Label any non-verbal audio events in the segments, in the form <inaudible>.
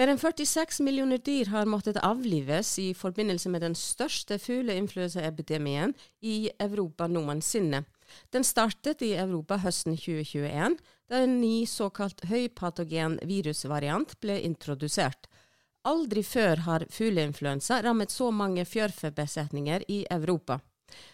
Mer enn 46 millioner dyr har måttet avlives i forbindelse med den største fugleinfluensaepidemien i Europa noensinne. Den startet i Europa høsten 2021, da en ny såkalt høypatogen virusvariant ble introdusert. Aldri før har fugleinfluensa rammet så mange fjørfebesetninger i Europa.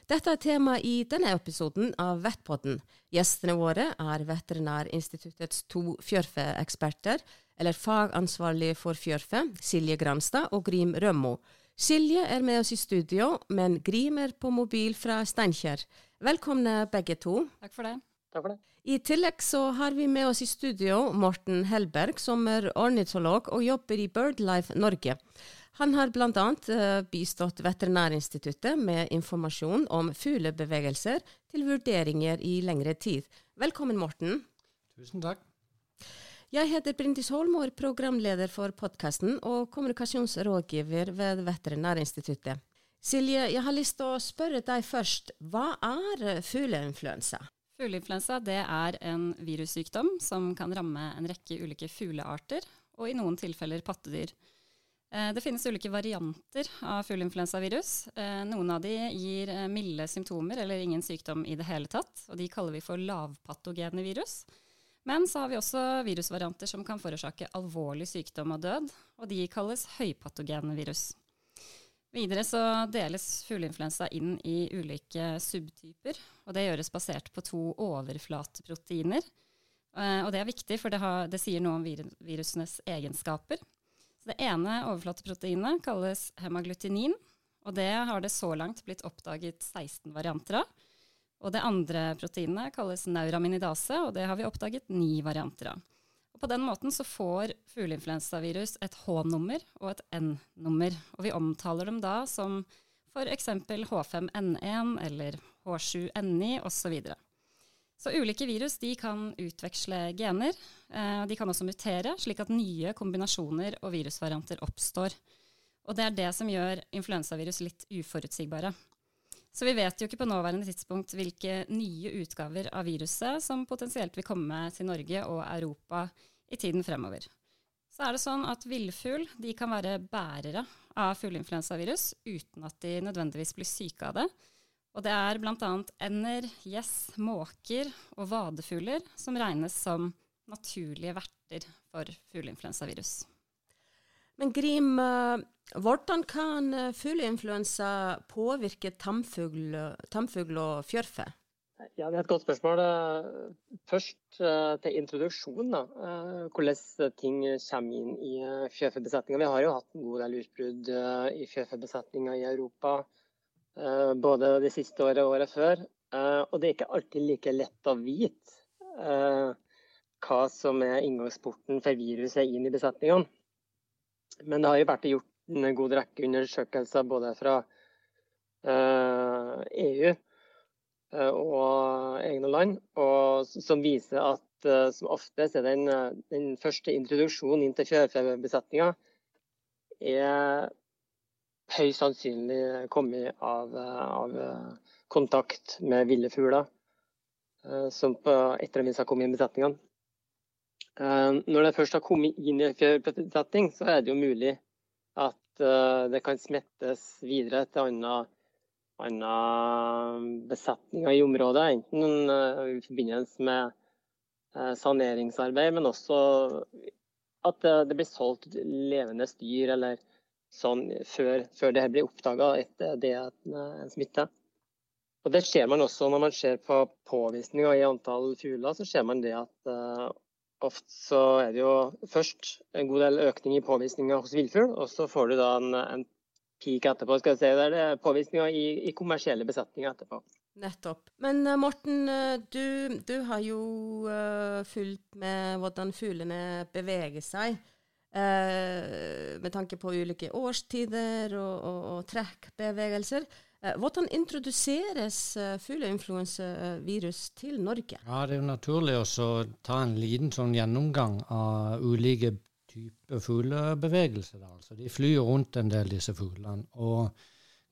Dette er tema i denne episoden av Vettpodden. Gjestene våre er Veterinærinstituttets to fjørfeeksperter, eller fagansvarlig for fjørfe, Silje Granstad og Grim Rømmo. Silje er med oss i studio, men Grim er på mobil fra Steinkjer. Velkomne begge to. Takk for det. Takk for det. I tillegg så har vi med oss i studio Morten Helberg, som er ornitolog og jobber i Birdlife Norge. Han har bl.a. Uh, bistått Veterinærinstituttet med informasjon om fuglebevegelser til vurderinger i lengre tid. Velkommen, Morten. Tusen takk. Jeg heter Brindis Holm og er programleder for podkasten og kommunikasjonsrådgiver ved Veterinærinstituttet. Silje, jeg har lyst til å spørre deg først. Hva er fugleinfluensa? Fugleinfluensa er en virussykdom som kan ramme en rekke ulike fuglearter, og i noen tilfeller pattedyr. Eh, det finnes ulike varianter av fugleinfluensavirus. Eh, noen av de gir eh, milde symptomer eller ingen sykdom i det hele tatt, og de kaller vi for lavpatogene virus. Men så har vi også virusvarianter som kan forårsake alvorlig sykdom og død, og de kalles høypatogene virus. Videre så deles fugleinfluensa inn i ulike subtyper, og det gjøres basert på to overflateproteiner. Og det er viktig, for det, har, det sier noe om virusenes egenskaper. Så det ene overflateproteinet kalles hemaglutinin, og det har det så langt blitt oppdaget 16 varianter av. Og det andre proteinet kalles neuraminidase, og det har vi oppdaget ni varianter av. Og På den måten så får fugleinfluensavirus et H-nummer og et N-nummer. Og vi omtaler dem da som f.eks. H5N1 eller H7N9 osv. Så ulike virus kan utveksle gener. Eh, de kan også mutere, slik at nye kombinasjoner og virusvarianter oppstår. Og det er det som gjør influensavirus litt uforutsigbare. Så vi vet jo ikke på nåværende tidspunkt hvilke nye utgaver av viruset som potensielt vil komme til Norge og Europa i tiden fremover. Så er det sånn at villfugl kan være bærere av fugleinfluensavirus uten at de nødvendigvis blir syke av det. Og det er bl.a. ender, gjess, måker og vadefugler som regnes som naturlige verter for fugleinfluensavirus. Men Grim, eh, hvordan kan eh, fugleinfluensa påvirke tamfugl, tamfugl og fjørfe? Ja, Det er et godt spørsmål. Først eh, til introduksjon. da. Hvordan ting kommer inn i fjørfebesetninga. Vi har jo hatt en god del utbrudd i fjørfebesetninga i Europa Eh, både det siste året og året før. Eh, og det er ikke alltid like lett å vite eh, hva som er inngangsporten for viruset inn i besetningene. Men det har jo vært gjort en god rekke undersøkelser både fra EU e og egne land, og som viser at som oftest er den, den første introduksjonen inn til fjørfebesetninga er høyst sannsynlig kommet av, av kontakt med ville fugler eh, som på etter eller har kommet inn i besetningene. Eh, når det først har kommet inn i en besetning, så er det jo mulig at eh, det kan smittes videre til andre, besetninger i området. Enten i forbindelse med saneringsarbeid, men også at det blir solgt levende dyr eller sånn før, før det blir oppdaga etter det at en smitte. Og Det ser man også når man ser på påvisninger i antall fugler. Så ser man det at ofte så er det jo først en god del økning i påvisninger hos villfugl, og så får du da en, en peak etterpå. skal jeg si, det er påvisninger i, i kommersielle besetninger etterpå. Nettopp. Men uh, Morten, uh, du, du, har jo uh, fulgt med hvordan fuglene beveger seg. Uh, med tanke på ulike årstider og, og, og trekkbevegelser. Eh, hvordan introduseres uh, fugleinfluensavirus til Norge? Ja, Det er jo naturlig å ta en liten sånn gjennomgang av ulike typer fuglebevegelser. Altså. De flyr rundt en del, disse fuglene. Og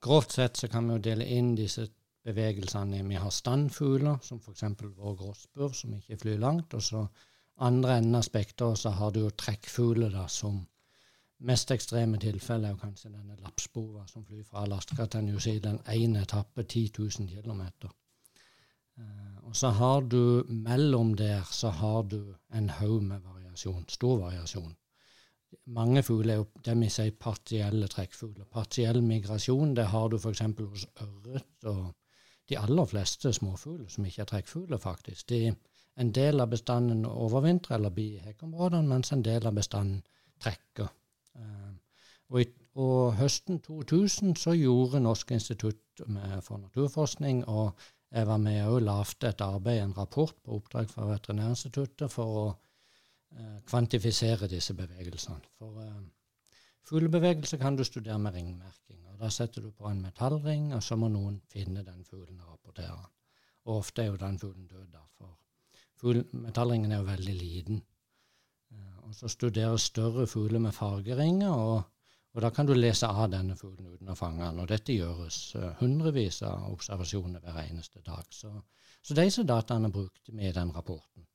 grovt sett så kan vi jo dele inn disse bevegelsene. Vi har standfugler, som f.eks. vår gråspurv, som ikke flyr langt. og så andre enden av spekteret så har du jo trekkfugler da, som mest ekstreme tilfellet er jo kanskje denne lapsbova som flyr fra Alaska til New Zealand. Én etappe 10 000 km. og så har du mellom der så har du en haug med variasjon. Stor variasjon. Mange fugler er jo det vi sier partielle trekkfugler. Partiell migrasjon det har du f.eks. hos ørret og de aller fleste småfugler som ikke er trekkfugler, faktisk. De, en del av bestanden overvintrer eller blir i hekkeområdene, mens en del av bestanden trekker. Uh, og, i, og, høsten 2000 så gjorde Norsk institutt for naturforskning og jeg var med og lagde et arbeid, en rapport på oppdrag fra Veterinærinstituttet for å eh, kvantifisere disse bevegelsene. For eh, fuglebevegelse kan du studere med ringmerking. og Da setter du på en metallring, og så må noen finne den fuglen og rapportere. Og ofte er jo den fuglen død, da, for metallringen er jo veldig liten. Og så studere større fugler med fargeringer. og og Da kan du lese av denne fuglen uten å fange den. og Dette gjøres uh, hundrevis av observasjoner hver eneste dag. Så, så disse dataene brukte vi i den rapporten,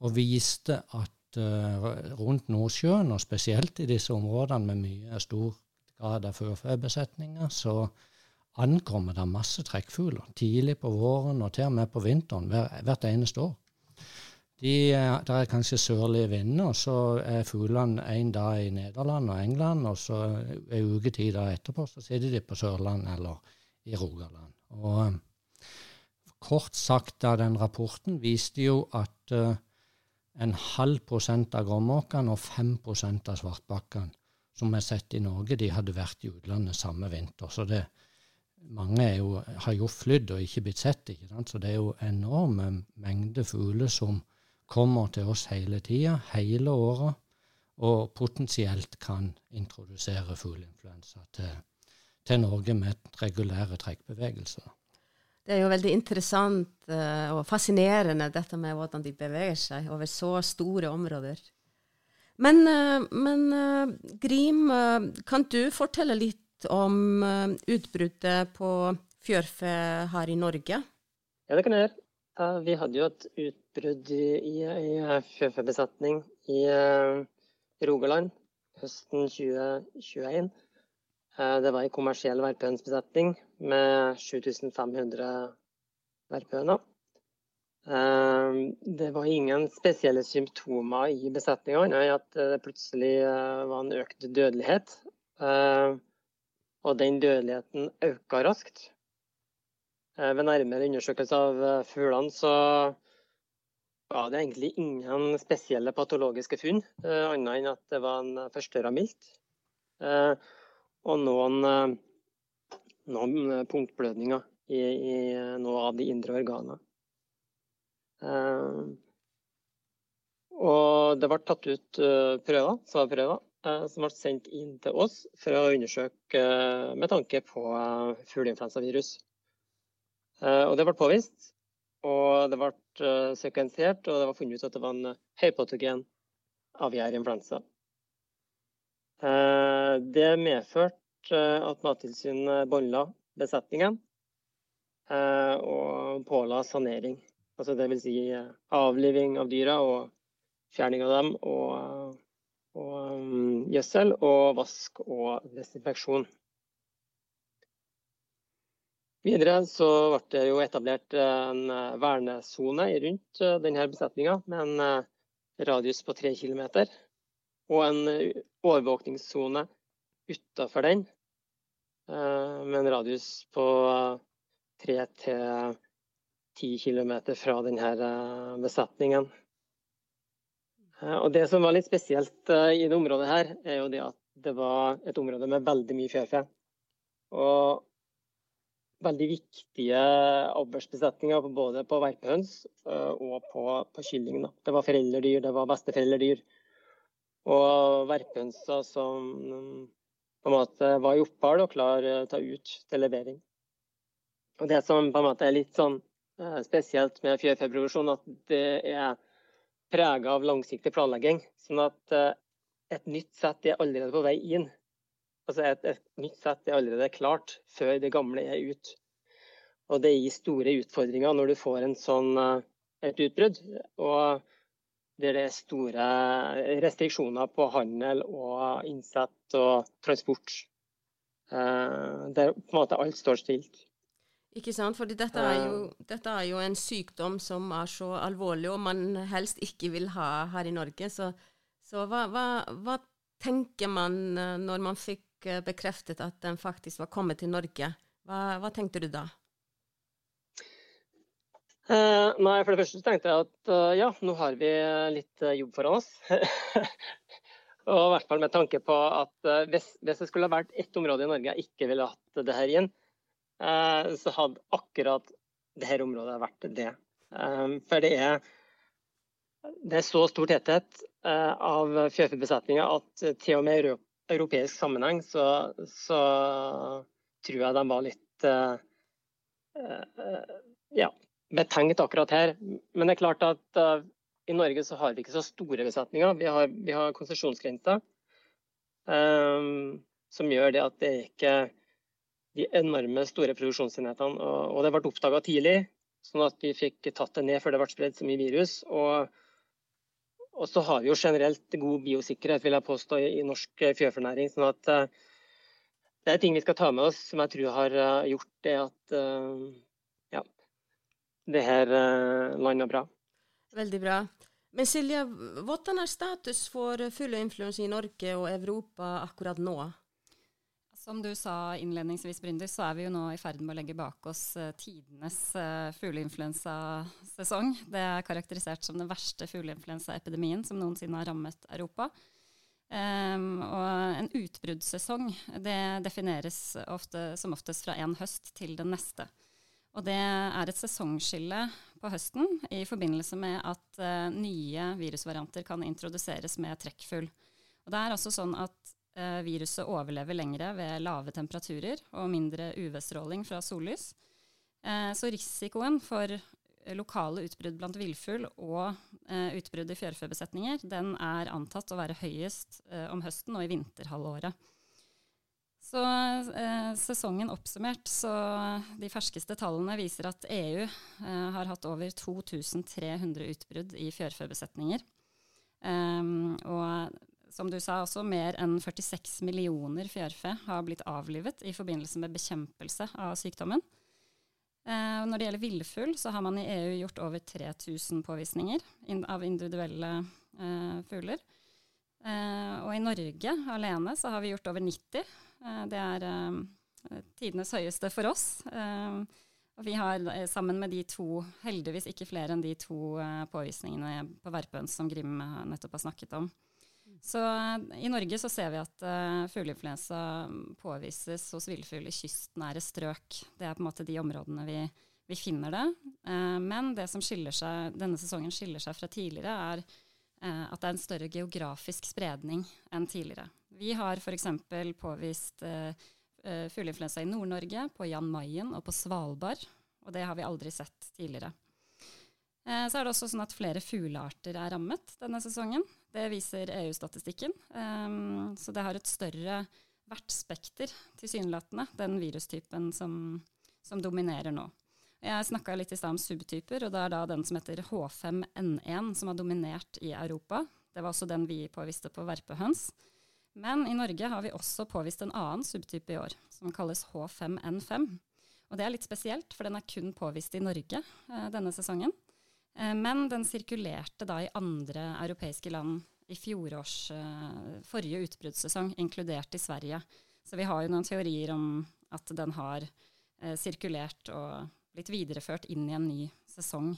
og viste at uh, rundt Nordsjøen, og spesielt i disse områdene med mye stor grad av førfebesetninger, så ankommer det masse trekkfugler tidlig på våren og til og med på vinteren hver, hvert eneste år. De, der er kanskje sørlige vinder, og så er fuglene en dag i Nederland og England, og så en uke tid etterpå så sitter de på Sørland eller i Rogaland. Og um, kort sagt, da den rapporten viste jo at uh, en halv prosent av gråmåkene og fem prosent av svartbakkene som er sett i Norge, de hadde vært i utlandet samme vinter. Så det, mange jo, har jo flydd og ikke blitt sett. ikke sant? Så det er jo enorme mengder fugler som kommer til oss hele tida, hele året, og potensielt kan introdusere fugleinfluensa til, til, Norge med regulære trekkbevegelser. Det er jo veldig interessant uh, og fascinerende dette med hvordan de beveger seg over så store områder. Men, uh, men uh, Grim, kan du fortelle litt om utbruddet på fjørfe her i Norge? Ja, det kan jeg gjøre. Vi hadde jo et utbrudd i, i, fjørfebesetning i uh, Rogaland høsten 2021. Uh, det var en kommersiell verpehønsbesetning med 7500 verpehøner. Uh, det var ingen spesielle symptomer i besetninga, annet at det plutselig var en økt dødelighet. Og den dødeligheten økte raskt. Eh, ved nærmere undersøkelse av eh, fuglene så var det egentlig ingen spesielle patologiske funn, eh, annet enn at det var en forstørra mildt. Og noen, noen punktblødninger i, i noe av de indre organene. Og det ble tatt ut prøver, svarprøver, som ble sendt inn til oss for å undersøke med tanke på fugleinfluensavirus. Eh, og det ble påvist, og det ble uh, sekvensert, og det var funnet ut at det var en uh, høypatogen aviærinfluensa. Uh, det medførte at Mattilsynet båndla besetningen og påla sanering. Altså Dvs. Si, avliving av dyra og fjerning av dem, og, og um, gjødsel, og vask og desinfeksjon. Videre så ble det jo etablert en eh, vernesone rundt eh, denne besetninga med en eh, radius på tre km. Og en overvåkningssone utafor den med en radius på 3-10 km fra denne besetningen. Og Det som var litt spesielt i det området, her, er jo det at det var et område med veldig mye fjørfe. Veldig viktige avlsbesetninger både på verpehøns eh, og på, på kylling. Det var foreldredyr, det var besteforeldredyr. Og verpehønsa som på en måte var i opphold og klar eh, til å ta ut til levering. Og Det som på en måte er litt sånn eh, spesielt med fjørfeproduksjon, at det er prega av langsiktig planlegging. Sånn at et nytt sett er allerede på vei inn. Altså et, et, nytt sett er allerede klart før det gamle er ut. Og det gir store utfordringer når du får en sånn, eh, et utbrudd. Og der det er store restriksjoner på handel og innsett og transport. Eh, der på en måte alt står stilt. Ikke sant, for dette jo, dette er, jo, en sykdom som er så alvorlig, og man helst ikke vil ha her i Norge. Så, så hva, hva, hva, tenker man eh, når man fikk eh, bekreftet at den faktisk var kommet til Norge? Hva, hva tenkte du da? Uh, nei, For det første tenkte jeg at uh, ja, nå har vi litt uh, jobb foran oss. <laughs> og i hvert fall med tanke på at hvis, hvis, det skulle ha vært ett område i Norge jeg ikke ville hatt det her inn, så hadde akkurat dette området vært det. for det er, det er så stor tetthet av fjørfebesetninger at til og med i europeisk sammenheng så, så tror jeg de var litt ja, betenkt akkurat her. Men det er klart at uh, i Norge så har vi ikke så store besetninger. Vi har, vi har konsesjonsgrenser um, som gjør det at det er ikke de enorme store produksjonsenhetene. Og, og det ble oppdaga tidlig, sånn at vi fikk tatt det ned før det ble spredd så mye virus. Og, og, så har vi jo generelt god biosikkerhet vil jeg påstå, i, norsk fjørfenæring. sånn at uh, det er ting vi skal ta med oss som jeg tror har uh, gjort det at det her landa bra. Veldig bra. Men Silje, hvordan er status for fugleinfluensa i Norge og Europa akkurat nå? Som du sa innledningsvis, Bryndis, så er vi jo nå i ferd med å legge bak oss uh, tidenes uh, fugleinfluensasesong. Det er karakterisert som den verste fugleinfluensaepidemien som noensinne har rammet Europa. Um, og en utbruddssesong det defineres ofte, som oftest fra en høst til den neste. Og det er et sesongskille på høsten i forbindelse med at uh, nye virusvarianter kan introduseres med trekkfugl. Og det er altså sånn at viruset overlever lengre ved lave temperaturer og mindre UV-stråling fra sollys. Uh, så risikoen for lokale utbrudd blant villfugl og utbrudd i fjørfebesetninger, den er antatt å være høyest om høsten og i vinterhalvåret. Så eh, sesongen oppsummert, så de ferskeste tallene viser at EU eh, har hatt over 2300 utbrudd i fjørfebesetninger. Um, og som du sa også, mer enn 46 millioner fjørfe har blitt avlivet i forbindelse med bekjempelse av sykdommen. Eh, når det gjelder villfugl, så har man i EU gjort over 3000 påvisninger in av individuelle eh, fugler. Eh, og i Norge alene så har vi gjort over 90 Eh, det er eh, tidenes høyeste for oss. Eh, og vi har sammen med de to, heldigvis ikke flere enn de to påvisningene på verpehøns som Grim nettopp har snakket om. Så i Norge så ser vi at uh, fugleinfluensa påvises hos villfugl i kystnære strøk. Det er på en måte de områdene vi, vi finner det. Uh, men det som seg, denne sesongen skiller seg fra tidligere, er uh, at det er en større geografisk spredning enn tidligere. Vi har f.eks. påvist uh, fugleinfluensa i Nord-Norge, på Jan Mayen og på Svalbard. Og det har vi aldri sett tidligere. Uh, så er det også sånn at flere fuglearter er rammet denne sesongen. Det viser EU-statistikken. Um, så det har et større vertsspekter, tilsynelatende, den virustypen som, som dominerer nå. Jeg snakka litt i stad om subtyper, og det er da den som heter H5N1 som har dominert i Europa. Det var også den vi påviste på verpehøns. Men i Norge har vi også påvist en annen subtype i år, som kalles H5N5. Og det er litt spesielt, for den er kun påvist i Norge eh, denne sesongen. Eh, men den sirkulerte da i andre europeiske land i fjorårs eh, forrige utbruddssesong, inkludert i Sverige. Så vi har jo noen teorier om at den har eh, sirkulert og blitt videreført inn i en ny sesong.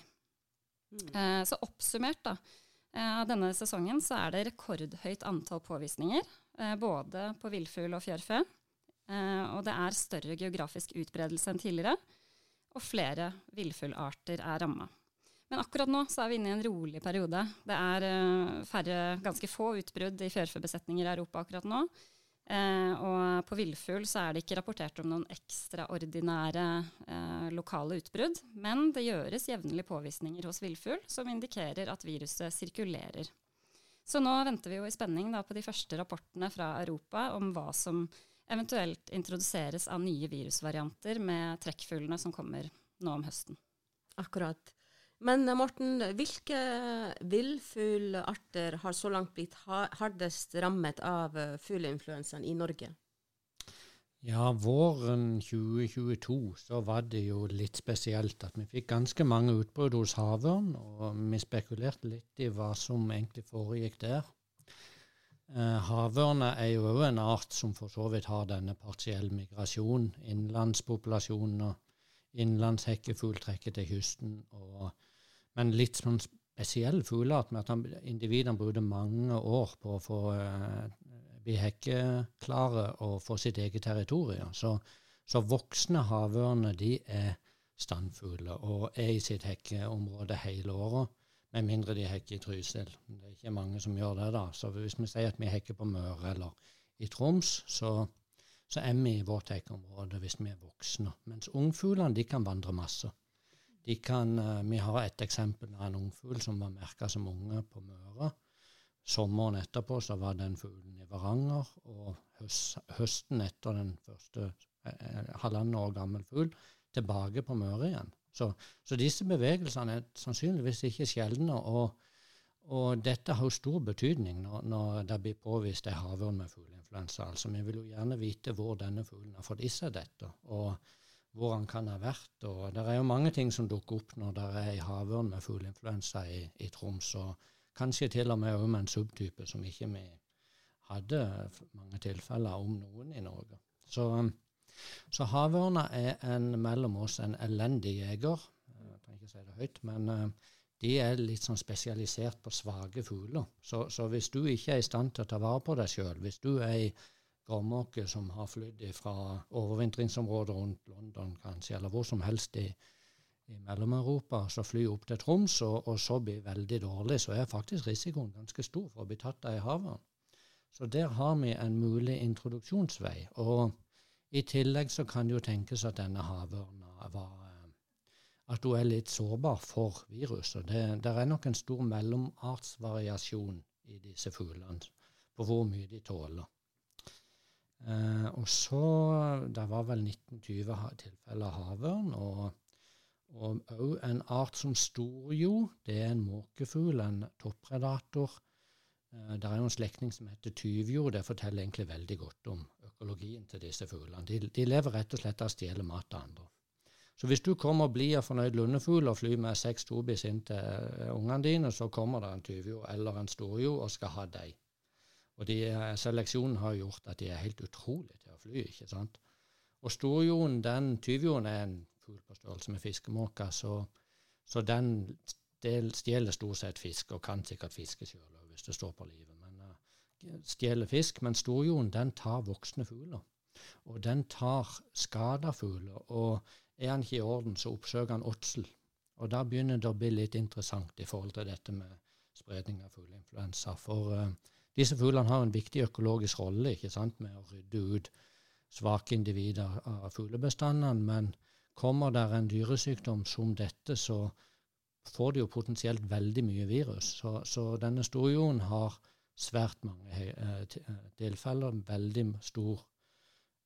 Mm. Så oppsummert, da. Av denne sesongen så er det rekordhøyt antall påvisninger. Både på villfugl og fjørfe. Og det er større geografisk utbredelse enn tidligere. Og flere villfuglarter er ramma. Men akkurat nå så er vi inne i en rolig periode. Det er eh, færre, ganske få utbrudd i fjørfebesetninger i Europa akkurat nå. Eh, og på villfugl så er det ikke rapportert om noen ekstraordinære eh, lokale utbrudd, men det gjøres jevnlig påvisninger hos villfugl som indikerer at viruset sirkulerer. Så nå venter vi jo i spenning da, på de første rapportene fra Europa om hva som eventuelt introduseres av nye virusvarianter med trekkfuglene som kommer nå om høsten. Akkurat. Men Morten, hvilke villfuglarter har så langt blitt hardest rammet av fugleinfluensaen i Norge? Ja, våren 2022 så var det jo litt spesielt at vi fikk ganske mange utbrudd hos havørn, og vi spekulerte litt i hva som egentlig foregikk der. Eh, havørna er jo òg en art som for så vidt har denne partiell migrasjon. Innlandspopulasjonen og innlandshekkefugl trekker til kysten. Og, men litt sånn spesiell fugleart med at individene bruker mange år på å få eh, bli hekkeklare og få sitt eget territorium. Så, så voksne havørner er standfugler og er i sitt hekkeområde hele året. Med mindre de hekker i Trysil. Det er ikke mange som gjør det. da. Så hvis vi sier at vi hekker på Møre eller i Troms, så, så er vi i vårt hekkeområde hvis vi er voksne. Mens ungfuglene kan vandre masse. De kan, uh, vi har et eksempel av en ungfugl som var merka som unge på Møre. Sommeren etterpå så var den fuglen i Varanger, og høsten etter den første eh, halvannet år gammel fugl tilbake på Møre igjen. Så, så, disse bevegelsene er sannsynligvis ikke sjeldne. Og, og, dette har jo stor betydning når, når det blir påvist ei havørn med fugleinfluensa. Altså, vi vil jo gjerne vite hvor denne fuglen har fått i seg dette, og hvor han kan ha vært. Og det er jo mange ting som dukker opp når det er ei havørn med fugleinfluensa i, i Troms. og Kanskje til og med med en subtype som ikke vi hadde mange tilfeller om noen i Norge. Så, så havørna er en, mellom oss en elendig jeger. Jeg trenger ikke si det høyt, men uh, de er litt sånn spesialisert på svake fugler. Så, så, hvis du ikke er i stand til å ta vare på deg sjøl, hvis du er i gråmåke som har flydd fra overvintringsområdet rundt London kanskje, eller hvor som helst i, i Mellom-Europa, så fly opp til Troms og, og, så bli veldig dårlig, så er faktisk risikoen ganske stor for å bli tatt av i havet. Så der har vi en mulig introduksjonsvei. Og i tillegg så kan det jo tenkes at denne havørna var eh, At hun er litt sårbar for viruset. Det, det er nok en stor mellomartsvariasjon i disse fuglene på hvor mye de tåler. Eh, og så Det var vel 1920 tilfeller av havørn. og òg en art som storjo, det er en måkefugl, en toppredator. Eh, det er jo en slektning som heter tyvjo. Det forteller egentlig veldig godt om økologien til disse fuglene. De, de lever rett og slett av å stjele mat av andre. Så hvis du kommer og blir fornøyd lundefugl og flyr med seks tobis inn til eh, ungene dine, så kommer det en tyvjo eller en storjo og skal ha deg. Og de, eh, seleksjonen har gjort at de er helt utrolig til å fly. ikke sant? Og storjoen, den tyvjoen, er en fugl på størrelse med fiskemåka, så, så den stjeler stort sett fisk, og kan sikkert fiske sjøl hvis det står på livet. Men uh, stjeler fisk. Men storjoen den tar voksne fugler. Og den tar skada fugler. Og er han ikke i orden, så oppsøker han åtsel. Og da begynner det å bli litt interessant i forhold til dette med spredning av fugleinfluensa. For uh, disse fuglene har en viktig økologisk rolle ikke sant, med å rydde ut svake individer av fuglebestandene. Men Kommer der en dyresykdom som dette, så får de jo potensielt veldig mye virus. Så, så denne storjoen har svært mange eh, eh, tilfeller, veldig stor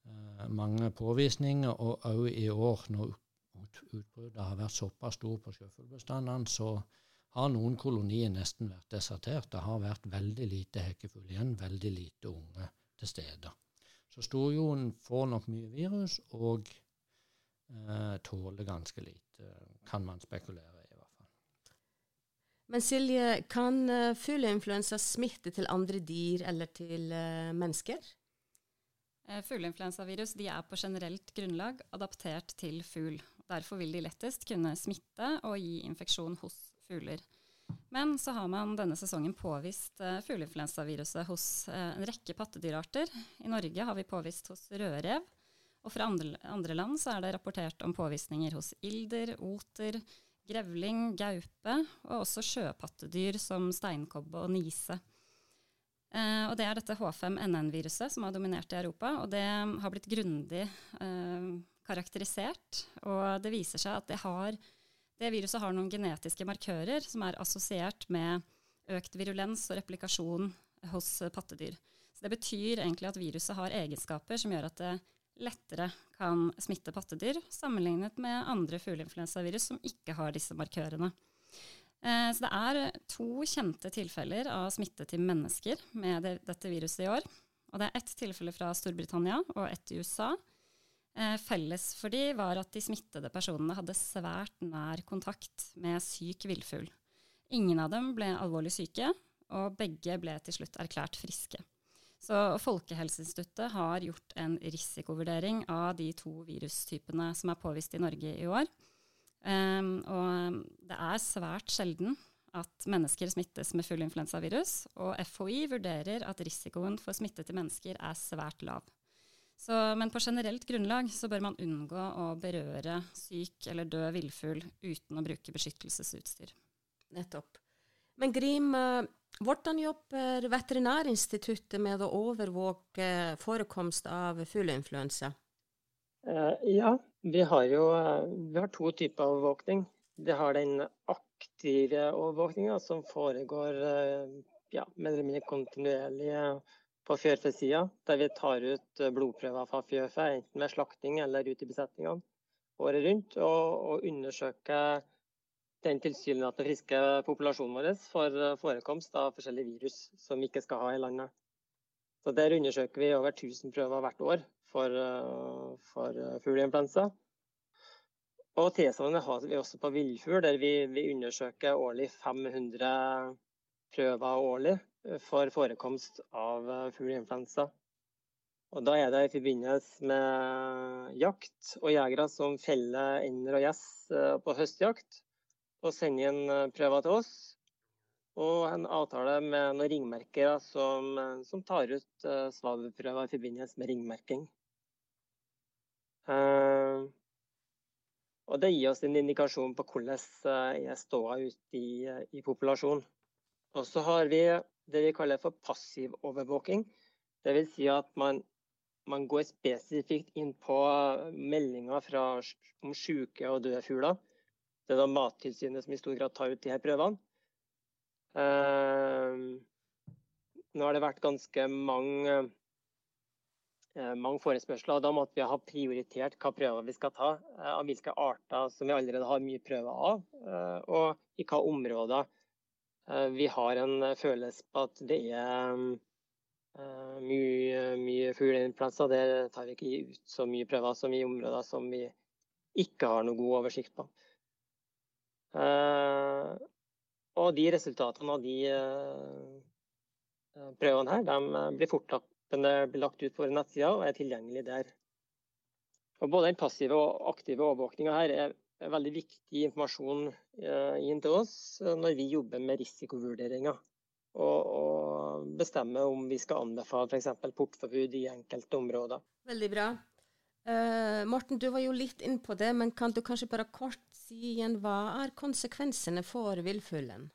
eh, mange påvisninger. Og òg i år, når utbruddet har vært såpass stort på sjøfuglbestandene, så har noen kolonier nesten vært desertert. Det har vært veldig lite hekkefugl igjen, veldig lite unge til stede. Så storjoen får nok mye virus, og eh, tåler ganske lite, kan man spekulere i. i hvert fall. Men Silje, kan uh, fugleinfluensa smitte til andre dyr eller til uh, mennesker? Uh, Fugleinfluensavirus er på generelt grunnlag adaptert til fugl. Derfor vil de lettest kunne smitte og gi infeksjon hos fugler. Men så har man denne sesongen påvist uh, fugleinfluensaviruset hos uh, en rekke pattedyrarter. I Norge har vi påvist hos rødrev, og fra andre, andre, land så er det rapportert om påvisninger hos ilder, oter, grevling, gaupe og også sjøpattedyr som steinkobbe og nise. Uh, og det er dette H5NN-viruset som har dominert i Europa, og det har blitt grundig karakterisert. Og det viser seg at det, har, det viruset har noen genetiske markører som er assosiert med økt virulens og replikasjon hos pattedyr. Så det betyr egentlig at viruset har egenskaper som gjør at det lettere kan smitte pattedyr, sammenlignet med andre fugleinfluensavirus som ikke har disse markørene. Eh, så det er to kjente tilfeller av smitte til mennesker med det, dette viruset i år. Og det er ett tilfelle fra Storbritannia og ett i USA. Eh, felles for de var at de smittede personene hadde svært nær kontakt med syk villfugl. Ingen av dem ble alvorlig syke, og begge ble til slutt erklært friske. Så Folkehelseinstituttet har gjort en risikovurdering av de to virustypene som er påvist i Norge i år. Um, og det er svært sjelden at mennesker smittes med fuglinfluensavirus, og FHI vurderer at risikoen for smitte til mennesker er svært lav. Så, men på generelt grunnlag så bør man unngå å berøre syk eller død villfugl uten å bruke beskyttelsesutstyr. Nettopp. Men Grim, eh, hvordan jobber Veterinærinstituttet med å overvåke forekomst av fugleinfluensa? Uh, ja, vi har jo uh, vi har to typer overvåkning. Vi har den aktive overvåkninga som foregår ja, mer eller mindre kontinuerlig på fjørfesida, der vi tar ut blodprøver fra fjørfe, enten ved slakting eller ute i besetningene året rundt, og, og undersøker den tilsynelatende friske populasjonen vår for forekomst av forskjellige virus som vi ikke skal ha i landet. Så Der undersøker vi over 1000 prøver hvert år for, eh, for eh, fugleinfluensa. Og tilsvarende har vi også på villfugl, der vi, vi, undersøker årlig 500 prøver årlig eh, for forekomst av fugleinfluensa. Og Da er det i forbindelse med jakt og jegere som feller ender og gjess på høstjakt, og sender inn prøver til oss. Og en avtale med noen ringmerkere som, som tar ut svavelprøver i forbindelse med ringmerking. Uh, og det gir oss en indikasjon på hvordan er ståa ute i, i populasjonen. Og så har vi det vi kaller for passiv overvåking. Dvs. Si at man, man, går spesifikt inn på meldinger fra, om syke og døde fugler. Det er da Mattilsynet som i stor grad tar ut de her prøvene. Uh, nå har det vært ganske mange uh, mange forespørsler. Da måtte vi ha prioritert hva prøver vi skal ta, uh, av hvilke arter som vi allerede har mye prøver av, eh, og i hva områder vi har en følelse på at det er mye, mye fugleinfluensa. Der tar vi ikke ut så mye prøver som i områder som vi ikke har noe god oversikt på. Og de resultatene av de prøvene her, de blir fortløpende lagt ut på våre nettsider og er tilgjengelig der. Og både den passive og aktive overvåkninga her er veldig viktig informasjon eh, inn til oss eh, når vi jobber med risikovurderinger. Og, og bestemmer om vi skal anbefale f.eks. portforbud i enkelte områder. Veldig bra. Uh, Morten, du var jo litt inn på det, men kan du kanskje bare kort si igjen hva er konsekvensene for villfuglen?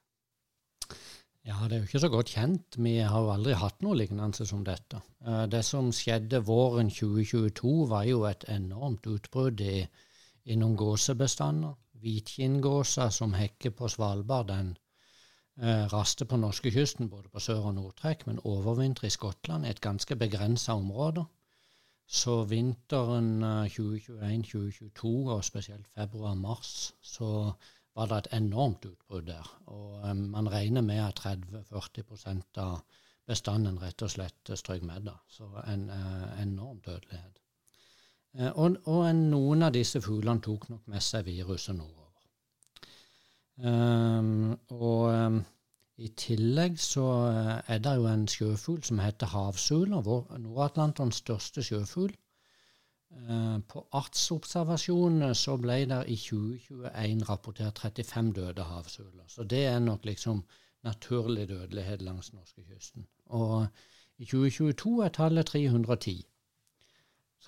Ja, det er jo ikke så godt kjent. Vi har jo aldri hatt noe lignende som dette. Eh, det som skjedde våren 2022, var jo et enormt utbrudd i, i noen gåsebestander. Hvitkinngåsa som hekker på Svalbard, den eh, raster på norskekysten både på sør- og nordtrekk, men overvintrer i Skottland, et ganske begrensa område. Så vinteren 2021-2022, eh, og spesielt februar-mars, så var det et enormt utbrudd der. Og eh, man regner med at 30-40 av bestanden rett og slett strøk med. da. Så en eh, enorm dødelighet. Uh, og, og noen av disse fuglene tok nok med seg viruset nordover. Um, og um, i tillegg så uh, er det jo en sjøfugl som heter havsuler, Nord-Atlantens største sjøfugl. Eh, på artsobservasjonene så ble det i 2021 rapportert 35 døde havsuler. Så det er nok liksom naturlig dødelighet langs norskekysten. Og i 2022 er tallet 310.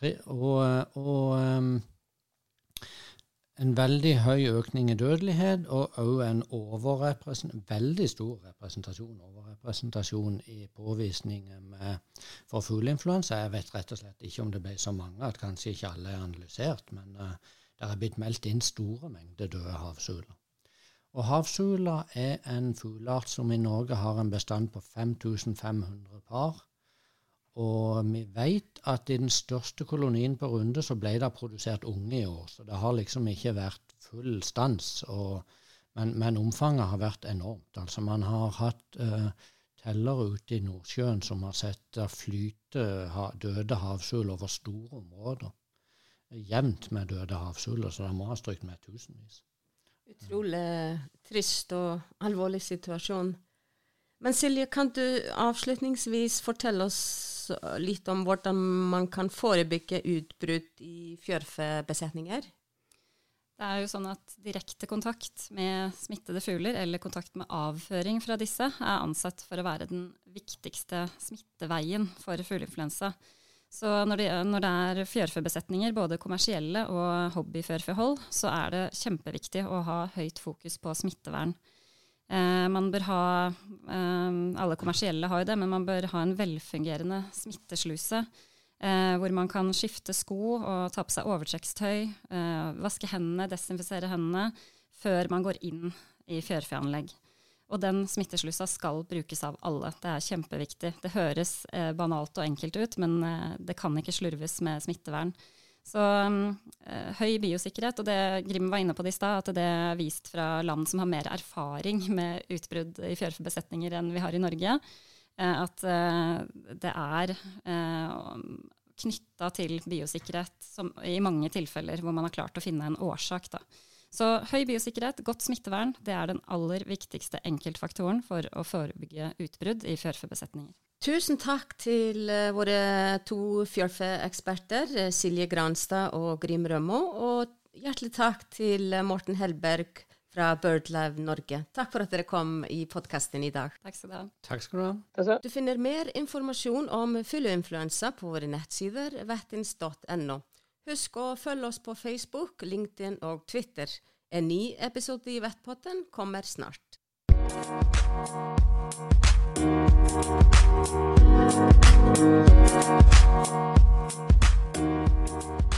Og, og um, en veldig høy økning i dødelighet og òg en veldig stor representasjon, overrepresentasjon i påvisninger for fugleinfluensa. Jeg vet rett og slett ikke om det ble så mange at kanskje ikke alle er analysert, men uh, det er blitt meldt inn store mengder døde havsuler. Og havsula er en fugleart som i Norge har en bestand på 5500 par. Og vi vet at i den største kolonien på Runde så ble det produsert unge i år. Så det har liksom ikke vært full stans. Og Men, men, omfanget har vært enormt. Altså Man har hatt uh, tellere ute i Nordsjøen som har sett der flyte ha, døde havsul over store områder. Jevnt med døde havsuler, så det må ha strykt med tusenvis. Utrolig trist og alvorlig situasjon. Men Silje, kan du avslutningsvis fortelle oss litt om hvordan man kan forebygge utbrudd i fjørfebesetninger? Det er jo sånn at Direkte kontakt med smittede fugler eller kontakt med avføring fra disse er ansett for å være den viktigste smitteveien for fugleinfluensa. Så når det, når det er fjørfebesetninger, både kommersielle og hobbyfjørfehold, så er det kjempeviktig å ha høyt fokus på smittevern. Eh, man bør ha, eh, Alle kommersielle har jo det, men man bør ha en velfungerende smittesluse. Eh, hvor man kan skifte sko og ta på seg overtrekkstøy, eh, vaske hendene, desinfisere hendene før man går inn i fjørfeanlegg. Og den smitteslusa skal brukes av alle. Det er kjempeviktig. Det høres eh, banalt og enkelt ut, men eh, det kan ikke slurves med smittevern. Så eh, høy biosikkerhet, og det Grim var inne på det i stad, at det er vist fra land som har mer erfaring <laughs> med utbrudd i fjørfebesetninger enn vi har i Norge, eh, at eh, det er knytta til biosikkerhet som, i mange tilfeller hvor man har klart å finne en årsak. da. Så høy biosikkerhet, godt smittevern, det er den aller viktigste enkeltfaktoren for å forebygge utbrudd i fjørfebesetninger. Tusen takk til uh, våre to fjørfeeksperter, uh, Silje Granstad og Grim Rømmo. Og hjertelig takk til uh, Morten Helberg fra BirdLive Norge. Takk for at dere kom i podkasten i dag. Takk skal du ha. Takk skal Du ha. Du finner mer informasjon om fugleinfluensa på våre nettsider vettins.no. Husk å følge oss på Facebook, LinkedIn og Twitter. En ny episode i Vettpotten kommer snart. We'll be right.